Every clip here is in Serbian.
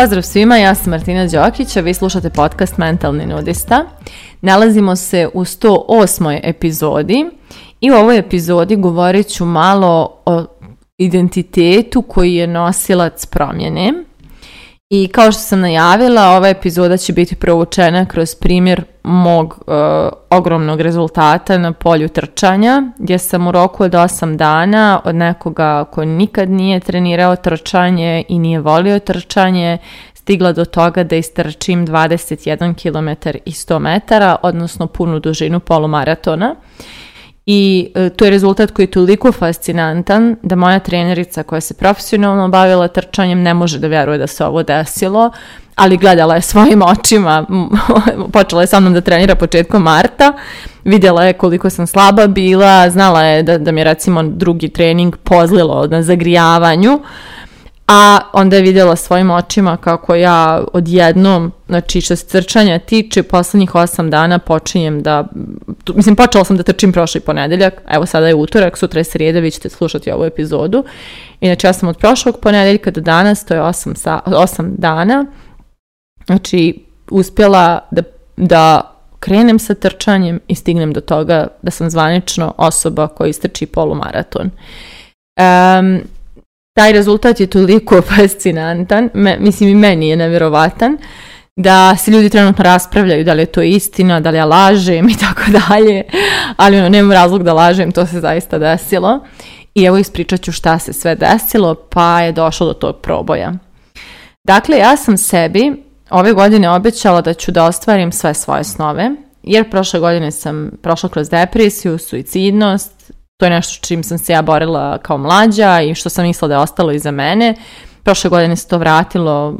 Pozdrav svima, ja sam Martina Đokić, a vi slušate podcast Mentalni nudista. Nalazimo se u 108. epizodi i u ovoj epizodi govorit ću malo o identitetu koji je nosilac promjene. I kao što sam najavila, ova epizoda će biti provučena kroz primjer mog e, ogromnog rezultata na polju trčanja, gdje sam u roku od 8 dana od nekoga ko nikad nije trenirao trčanje i nije volio trčanje, stigla do toga da istrčim 21 km i 100 metara, odnosno punu dužinu polumaratona. maratona i e, to je rezultat koji je toliko fascinantan da moja trenerica koja se profesionalno bavila trčanjem ne može da vjeruje da se ovo desilo, ali gledala je svojim očima, počela je sa mnom da trenira početkom marta, vidjela je koliko sam slaba bila, znala je da, da mi je recimo drugi trening pozlilo na zagrijavanju, a onda je vidjela svojim očima kako ja odjednom, znači što se crčanja tiče, poslednjih osam dana počinjem da, mislim počela sam da trčim prošli ponedeljak, evo sada je utorak, sutra je srijeda, vi ćete slušati ovu epizodu. Inače ja sam od prošlog ponedeljka do danas, to je osam, sa, dana, znači uspjela da, da krenem sa trčanjem i stignem do toga da sam zvanično osoba koja istrči polumaraton. Um, taj rezultat je toliko fascinantan, mislim i meni je nevjerovatan, da se ljudi trenutno raspravljaju da li je to istina, da li ja lažem i tako dalje, ali ono, nemam razlog da lažem, to se zaista desilo. I evo ispričat ću šta se sve desilo, pa je došlo do tog proboja. Dakle, ja sam sebi ove godine obećala da ću da ostvarim sve svoje snove, jer prošle godine sam prošla kroz depresiju, suicidnost, to je nešto čim sam se ja borila kao mlađa i što sam mislila da je ostalo iza mene. Prošle godine se to vratilo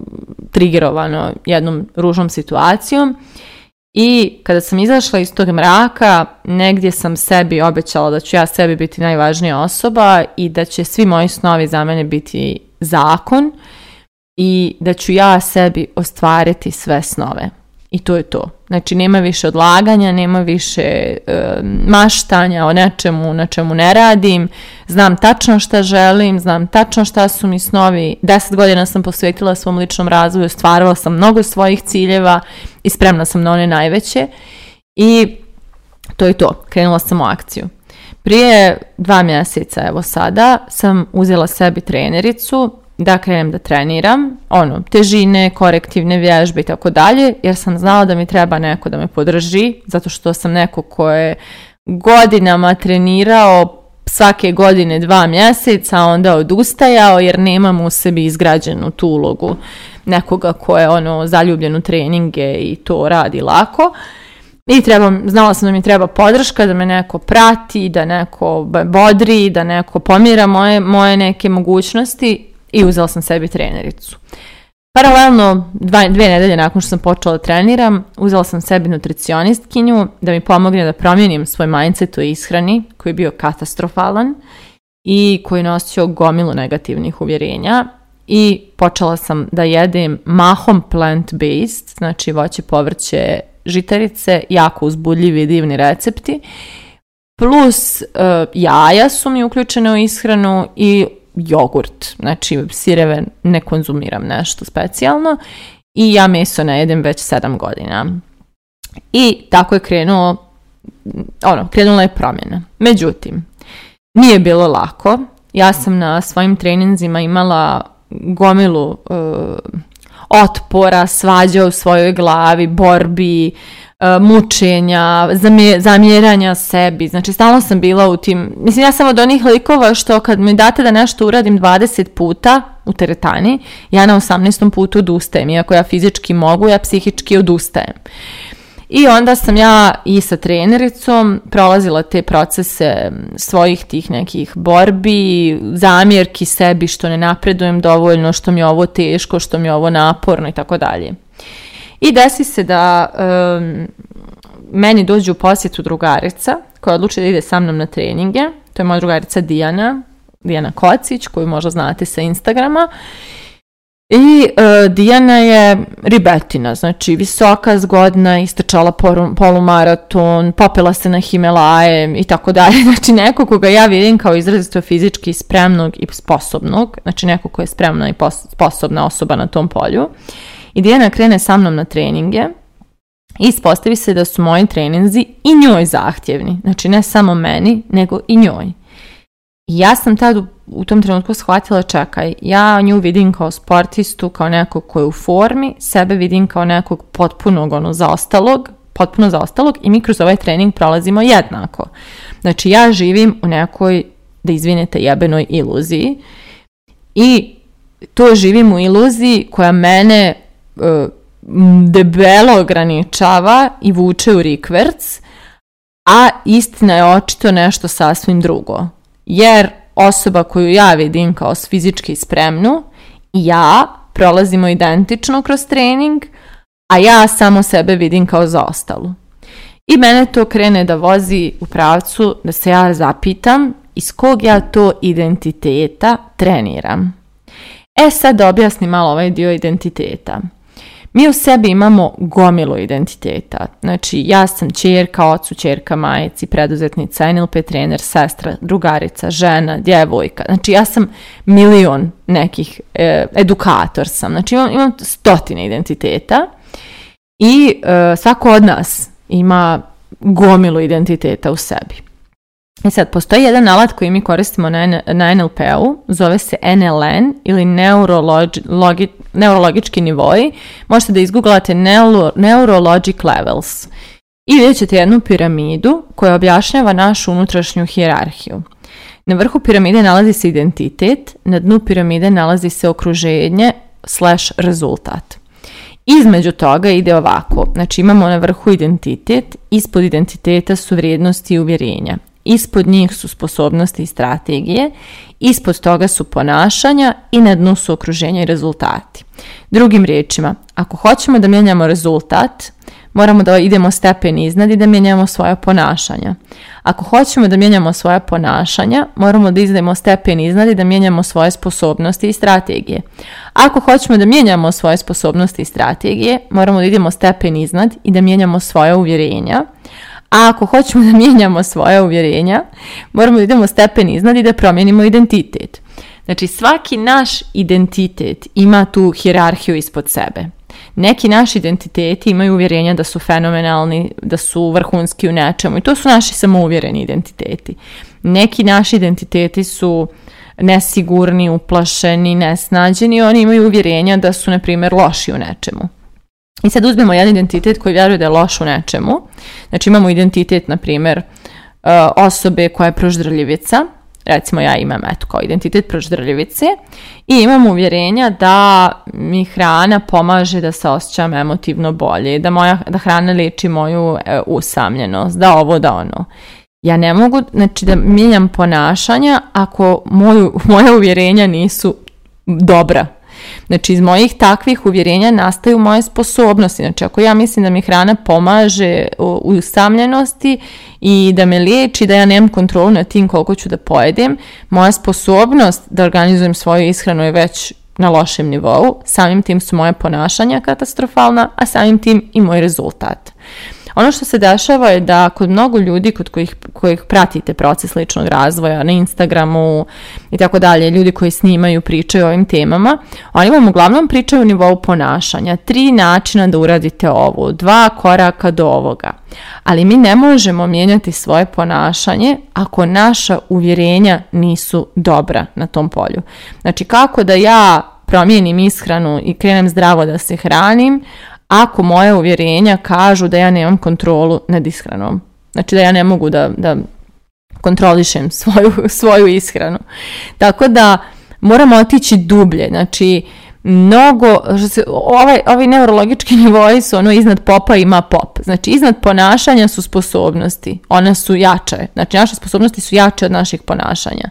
trigerovano jednom ružnom situacijom. I kada sam izašla iz tog mraka, negdje sam sebi obećala da ću ja sebi biti najvažnija osoba i da će svi moji snovi za mene biti zakon i da ću ja sebi ostvariti sve snove i to je to. Znači, nema više odlaganja, nema više e, maštanja o nečemu na čemu ne radim, znam tačno šta želim, znam tačno šta su mi snovi. Deset godina sam posvetila svom ličnom razvoju, stvarala sam mnogo svojih ciljeva i spremna sam na one najveće i to je to, krenula sam u akciju. Prije dva mjeseca, evo sada, sam uzela sebi trenericu, da krenem da treniram, ono, težine, korektivne vježbe i tako dalje, jer sam znala da mi treba neko da me podrži, zato što sam neko ko je godinama trenirao svake godine dva mjeseca, onda odustajao jer nemam u sebi izgrađenu tu ulogu nekoga ko je ono zaljubljen u treninge i to radi lako. I znala sam da mi treba podrška, da me neko prati, da neko bodri, da neko pomira moje, moje neke mogućnosti i uzela sam sebi trenericu. Paralelno, dva, dvije nedelje nakon što sam počela da treniram, uzela sam sebi nutricionistkinju da mi pomogne da promijenim svoj mindset u ishrani koji je bio katastrofalan i koji nosio gomilu negativnih uvjerenja i počela sam da jedem mahom plant-based, znači voće, povrće, žitarice, jako uzbudljivi i divni recepti. Plus, e, jaja su mi uključene u ishranu i jogurt, znači sireve ne konzumiram nešto specijalno i ja meso ne jedem već sedam godina. I tako je krenulo, ono, krenula je promjena. Međutim, nije bilo lako. Ja sam na svojim treninzima imala gomilu eh, otpora, svađa u svojoj glavi, borbi, E, mučenja, zamjeranja sebi. Znači, stalno sam bila u tim... Mislim, ja sam od onih likova što kad mi date da nešto uradim 20 puta u teretani, ja na 18. putu odustajem. Iako ja fizički mogu, ja psihički odustajem. I onda sam ja i sa trenericom prolazila te procese svojih tih nekih borbi, zamjerki sebi što ne napredujem dovoljno, što mi je ovo teško, što mi je ovo naporno i tako dalje. I desi se da meni dođu u posjetu drugarica koja odluči da ide sa mnom na treninge. To je moja drugarica Dijana, Dijana Kocić, koju možda znate sa Instagrama. I e, Dijana je ribetina, znači visoka, zgodna, istrčala polumaraton, popila se na Himelaje i tako dalje. Znači neko koga ja vidim kao izrazito fizički spremnog i sposobnog, znači neko ko je spremna i sposobna osoba na tom polju. I Dijana krene sa mnom na treninge i ispostavi se da su moji treninzi i njoj zahtjevni. Znači ne samo meni, nego i njoj. ja sam tad u tom trenutku shvatila, čekaj, ja nju vidim kao sportistu, kao nekog koji je u formi, sebe vidim kao nekog potpunog ono zaostalog, potpuno zaostalog i mi kroz ovaj trening prolazimo jednako. Znači ja živim u nekoj, da izvinete, jebenoj iluziji i to živim u iluziji koja mene debelo ograničava i vuče u rikverc, a istina je očito nešto sasvim drugo. Jer osoba koju ja vidim kao fizički spremnu i ja prolazimo identično kroz trening, a ja samo sebe vidim kao zaostalu. I mene to krene da vozi u pravcu da se ja zapitam iz kog ja to identiteta treniram. E sad da objasnim malo ovaj dio identiteta. Mi u sebi imamo gomilu identiteta. Znači, ja sam čerka, ocu, čerka, majici, preduzetnica, NLP trener, sestra, drugarica, žena, djevojka. Znači, ja sam milion nekih, e, edukator sam. Znači, imam, imam stotine identiteta i e, svako od nas ima gomilu identiteta u sebi. I sad, postoji jedan alat koji mi koristimo na, na NLP-u, zove se NLN ili Neurologic neurologički nivoi, možete da izgooglate neurologic levels i vidjet ćete jednu piramidu koja objašnjava našu unutrašnju hijerarhiju. Na vrhu piramide nalazi se identitet, na dnu piramide nalazi se okruženje slash rezultat. Između toga ide ovako, znači imamo na vrhu identitet, ispod identiteta su vrijednosti i uvjerenja ispod njih su sposobnosti i strategije, ispod toga su ponašanja i na dnu su okruženje i rezultati. Drugim riječima, ako hoćemo da mijenjamo rezultat, moramo da idemo stepen iznad i da mijenjamo svoja ponašanja. Ako hoćemo da mijenjamo svoja ponašanja, moramo da izdajemo stepen iznad i da mijenjamo svoje sposobnosti i strategije. Ako hoćemo da mijenjamo svoje sposobnosti i strategije, moramo da idemo stepen iznad i da mijenjamo svoja uvjerenja. A ako hoćemo da mijenjamo svoja uvjerenja, moramo da idemo stepen iznad i da promijenimo identitet. Znači, svaki naš identitet ima tu hjerarhiju ispod sebe. Neki naši identiteti imaju uvjerenja da su fenomenalni, da su vrhunski u nečemu i to su naši samouvjereni identiteti. Neki naši identiteti su nesigurni, uplašeni, nesnađeni, oni imaju uvjerenja da su, na primjer, loši u nečemu. I sad uzmemo jedan identitet koji vjeruje da je loš u nečemu. Znači imamo identitet, na primjer, eh, osobe koja je proždrljivica, recimo ja imam eto kao identitet proždrljivice i imam uvjerenja da mi hrana pomaže da se osjećam emotivno bolje, da, moja, da hrana liči moju eh, usamljenost, da ovo, da ono. Ja ne mogu, znači da mijenjam ponašanja ako moju, moje uvjerenja nisu dobra Znači iz mojih takvih uvjerenja nastaju moje sposobnosti. Znači ako ja mislim da mi hrana pomaže u usamljenosti i da me liječi, da ja nemam kontrolu nad tim koliko ću da pojedem, moja sposobnost da organizujem svoju ishranu je već na lošem nivou, samim tim su moje ponašanja katastrofalna, a samim tim i moj rezultat. Ono što se dešava je da kod mnogo ljudi kod kojih, kojih pratite proces ličnog razvoja na Instagramu i tako dalje, ljudi koji snimaju pričaju o ovim temama, oni vam uglavnom pričaju o nivou ponašanja. Tri načina da uradite ovo, dva koraka do ovoga. Ali mi ne možemo mijenjati svoje ponašanje ako naša uvjerenja nisu dobra na tom polju. Znači kako da ja promijenim ishranu i krenem zdravo da se hranim, ako moje uvjerenja kažu da ja nemam kontrolu nad ishranom. Znači da ja ne mogu da, da kontrolišem svoju, svoju ishranu. Tako da moramo otići dublje. Znači, mnogo, ovaj, ovi neurologički nivoji su ono iznad popa ima pop. Znači, iznad ponašanja su sposobnosti. One su jače. Znači, naše sposobnosti su jače od naših ponašanja.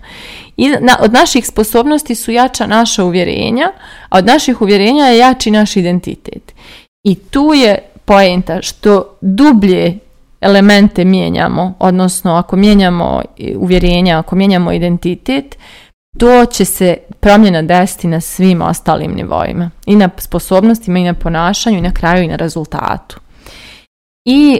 I od naših sposobnosti su jača naša uvjerenja, a od naših uvjerenja je jači naš identitet. I tu je poenta što dublje elemente mijenjamo, odnosno ako mijenjamo uvjerenja, ako mijenjamo identitet, to će se promjena desiti na svim ostalim nivoima. I na sposobnostima, i na ponašanju, i na kraju, i na rezultatu. I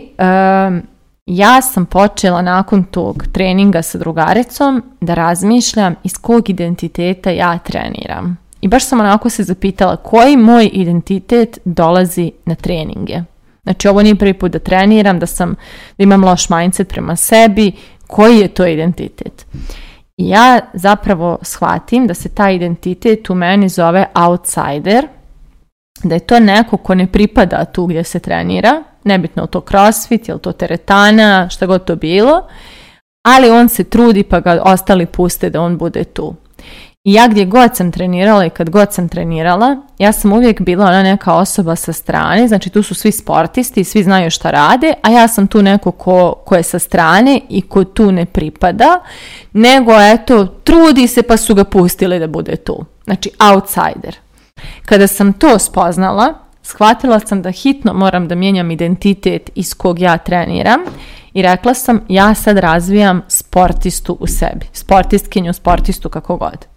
ja sam počela nakon tog treninga sa drugarecom da razmišljam iz kog identiteta ja treniram. I baš sam onako se zapitala koji moj identitet dolazi na treninge. Znači ovo nije prvi put da treniram, da sam, da imam loš mindset prema sebi, koji je to identitet? I ja zapravo shvatim da se taj identitet u meni zove outsider, da je to neko ko ne pripada tu gdje se trenira, nebitno je to crossfit, je to teretana, šta god to bilo, ali on se trudi pa ga ostali puste da on bude tu ja gdje god sam trenirala i kad god sam trenirala, ja sam uvijek bila ona neka osoba sa strane, znači tu su svi sportisti, i svi znaju šta rade, a ja sam tu neko ko, ko je sa strane i ko tu ne pripada, nego eto, trudi se pa su ga pustili da bude tu. Znači, outsider. Kada sam to spoznala, shvatila sam da hitno moram da mijenjam identitet iz kog ja treniram i rekla sam ja sad razvijam sportistu u sebi, sportistkinju, sportistu kako god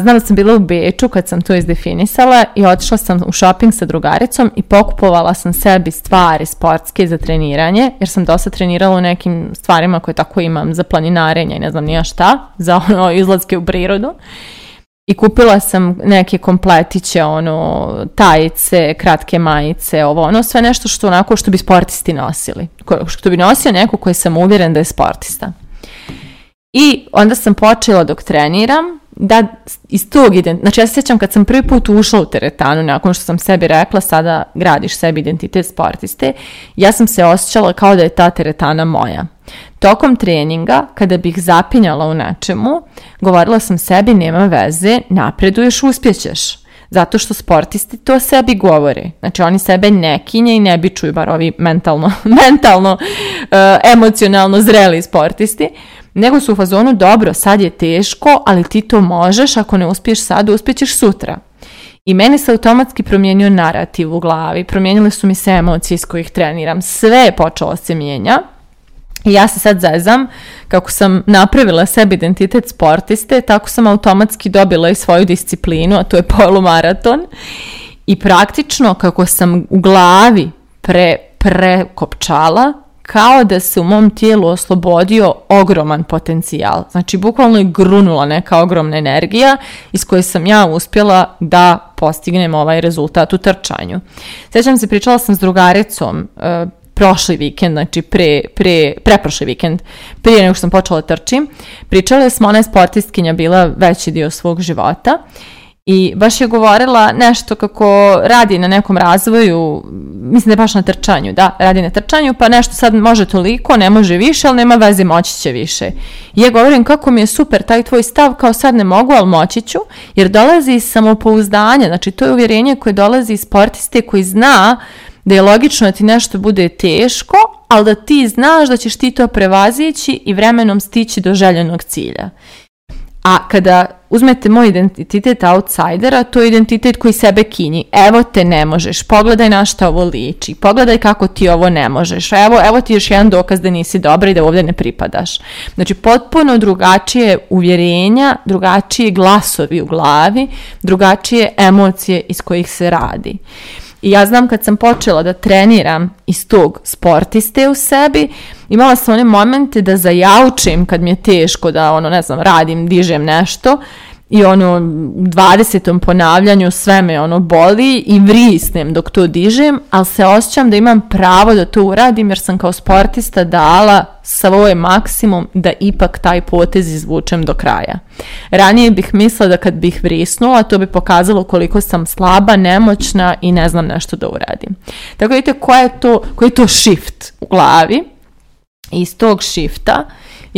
znam da sam bila u Beču kad sam to izdefinisala i otišla sam u shopping sa drugaricom i pokupovala sam sebi stvari sportske za treniranje, jer sam dosta trenirala u nekim stvarima koje tako imam za planinarenje i ne znam nija šta, za ono izlazke u prirodu. I kupila sam neke kompletiće, ono, tajice, kratke majice, ovo, ono, sve nešto što onako što bi sportisti nosili. Što bi nosio neko koji sam uvjeren da je sportista. I onda sam počela dok treniram, da iz tog Znači ja se sjećam kad sam prvi put ušla u teretanu nakon što sam sebi rekla sada gradiš sebi identitet sportiste, ja sam se osjećala kao da je ta teretana moja. Tokom treninga, kada bih zapinjala u nečemu, govorila sam sebi nema veze, napreduješ, uspjećeš. Zato što sportisti to sebi govore. Znači oni sebe ne kinje i ne čuju bar ovi mentalno, mentalno, eh, emocionalno zreli sportisti nego su u fazonu dobro, sad je teško, ali ti to možeš, ako ne uspiješ sad, uspjećeš sutra. I meni se automatski promijenio narativ u glavi, promijenile su mi se emocije iz kojih treniram, sve je počelo se mijenja. I ja se sad zezam, kako sam napravila sebi identitet sportiste, tako sam automatski dobila i svoju disciplinu, a to je polumaraton. I praktično kako sam u glavi pre, prekopčala kao da se u mom tijelu oslobodio ogroman potencijal. Znači, bukvalno je grunula neka ogromna energija iz koje sam ja uspjela da postignem ovaj rezultat u trčanju. Sjećam se, pričala sam s drugaricom e, prošli vikend, znači pre, pre, preprošli vikend, prije nego što sam počela trčim, pričale smo, ona je sportistkinja bila veći dio svog života i baš je govorila nešto kako radi na nekom razvoju mislim da je baš na trčanju, da, radi na trčanju, pa nešto sad može toliko, ne može više, ali nema veze, moći će više. ja govorim kako mi je super taj tvoj stav, kao sad ne mogu, ali moći ću, jer dolazi iz samopouzdanja, znači to je uvjerenje koje dolazi iz sportiste koji zna da je logično da ti nešto bude teško, ali da ti znaš da ćeš ti to prevazići i vremenom stići do željenog cilja. A kada uzmete moj identitet outsidera, to je identitet koji sebe kinji. Evo te ne možeš, pogledaj na šta ovo liči, pogledaj kako ti ovo ne možeš, evo, evo ti još jedan dokaz da nisi dobra i da ovdje ne pripadaš. Znači, potpuno drugačije uvjerenja, drugačije glasovi u glavi, drugačije emocije iz kojih se radi. I ja znam kad sam počela da treniram iz tog sportiste u sebi, imala sam one momente da zajaučim kad mi je teško da, ono, ne znam, radim, dižem nešto, i ono u 20. ponavljanju sve me ono boli i vrisnem dok to dižem, ali se osjećam da imam pravo da to uradim jer sam kao sportista dala svoj maksimum da ipak taj potez izvučem do kraja. Ranije bih mislila da kad bih vrisnula to bi pokazalo koliko sam slaba, nemoćna i ne znam nešto da uradim. Tako vidite koji je to, koji je to shift u glavi iz tog shifta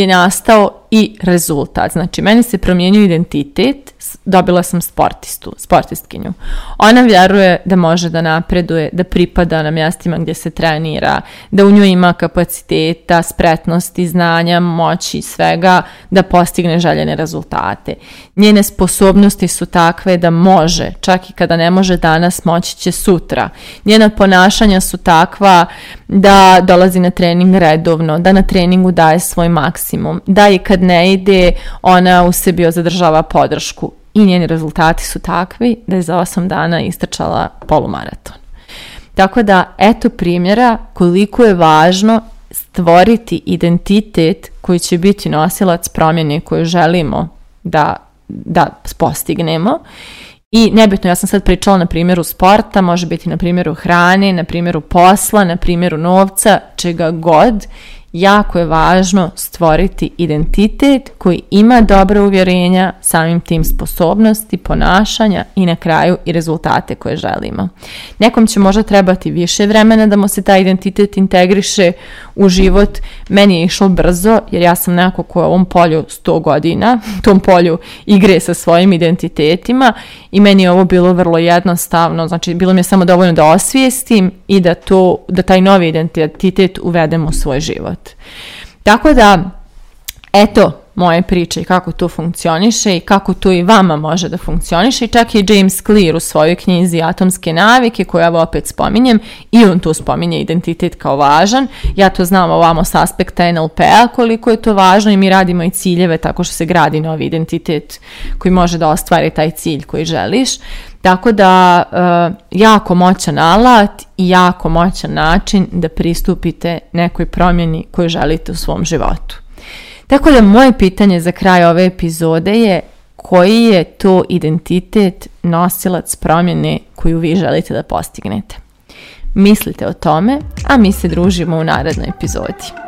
je nastao i rezultat. Znači, meni se promijenio identitet dobila sam sportistu, sportistkinju. Ona vjeruje da može da napreduje, da pripada na mjestima gdje se trenira, da u njoj ima kapaciteta, spretnosti, znanja, moći i svega da postigne željene rezultate. Njene sposobnosti su takve da može, čak i kada ne može danas, moći će sutra. Njena ponašanja su takva da dolazi na trening redovno, da na treningu daje svoj maksimum, da i kad ne ide, ona u sebi zadržava podršku i njeni rezultati su takvi da je za 8 dana istrčala polumaraton. Tako da, eto primjera koliko je važno stvoriti identitet koji će biti nosilac promjene koju želimo da, da postignemo. I nebitno, ja sam sad pričala na primjeru sporta, može biti na primjeru hrane, na primjeru posla, na primjeru novca, čega god jako je važno stvoriti identitet koji ima dobro uvjerenja, samim tim sposobnosti, ponašanja i na kraju i rezultate koje želimo. Nekom će možda trebati više vremena da mu se taj identitet integriše u život. Meni je išlo brzo jer ja sam nekako koja u ovom polju 100 godina, tom polju igre sa svojim identitetima i meni je ovo bilo vrlo jednostavno, znači bilo mi je samo dovoljno da osvijestim i da, to, da taj novi identitet uvedem u svoj život. Tako da, eto moje priče i kako to funkcioniše i kako to i vama može da funkcioniše. I čak i James Clear u svojoj knjizi Atomske navike, koju ja opet spominjem, i on tu spominje identitet kao važan. Ja to znam ovamo s aspekta NLP-a koliko je to važno i mi radimo i ciljeve tako što se gradi novi identitet koji može da ostvari taj cilj koji želiš. Tako da eh, jako moćan alat i jako moćan način da pristupite nekoj promjeni koju želite u svom životu. Tako da moje pitanje za kraj ove epizode je koji je to identitet nosilac promjene koju vi želite da postignete. Mislite o tome, a mi se družimo u narednoj epizodi.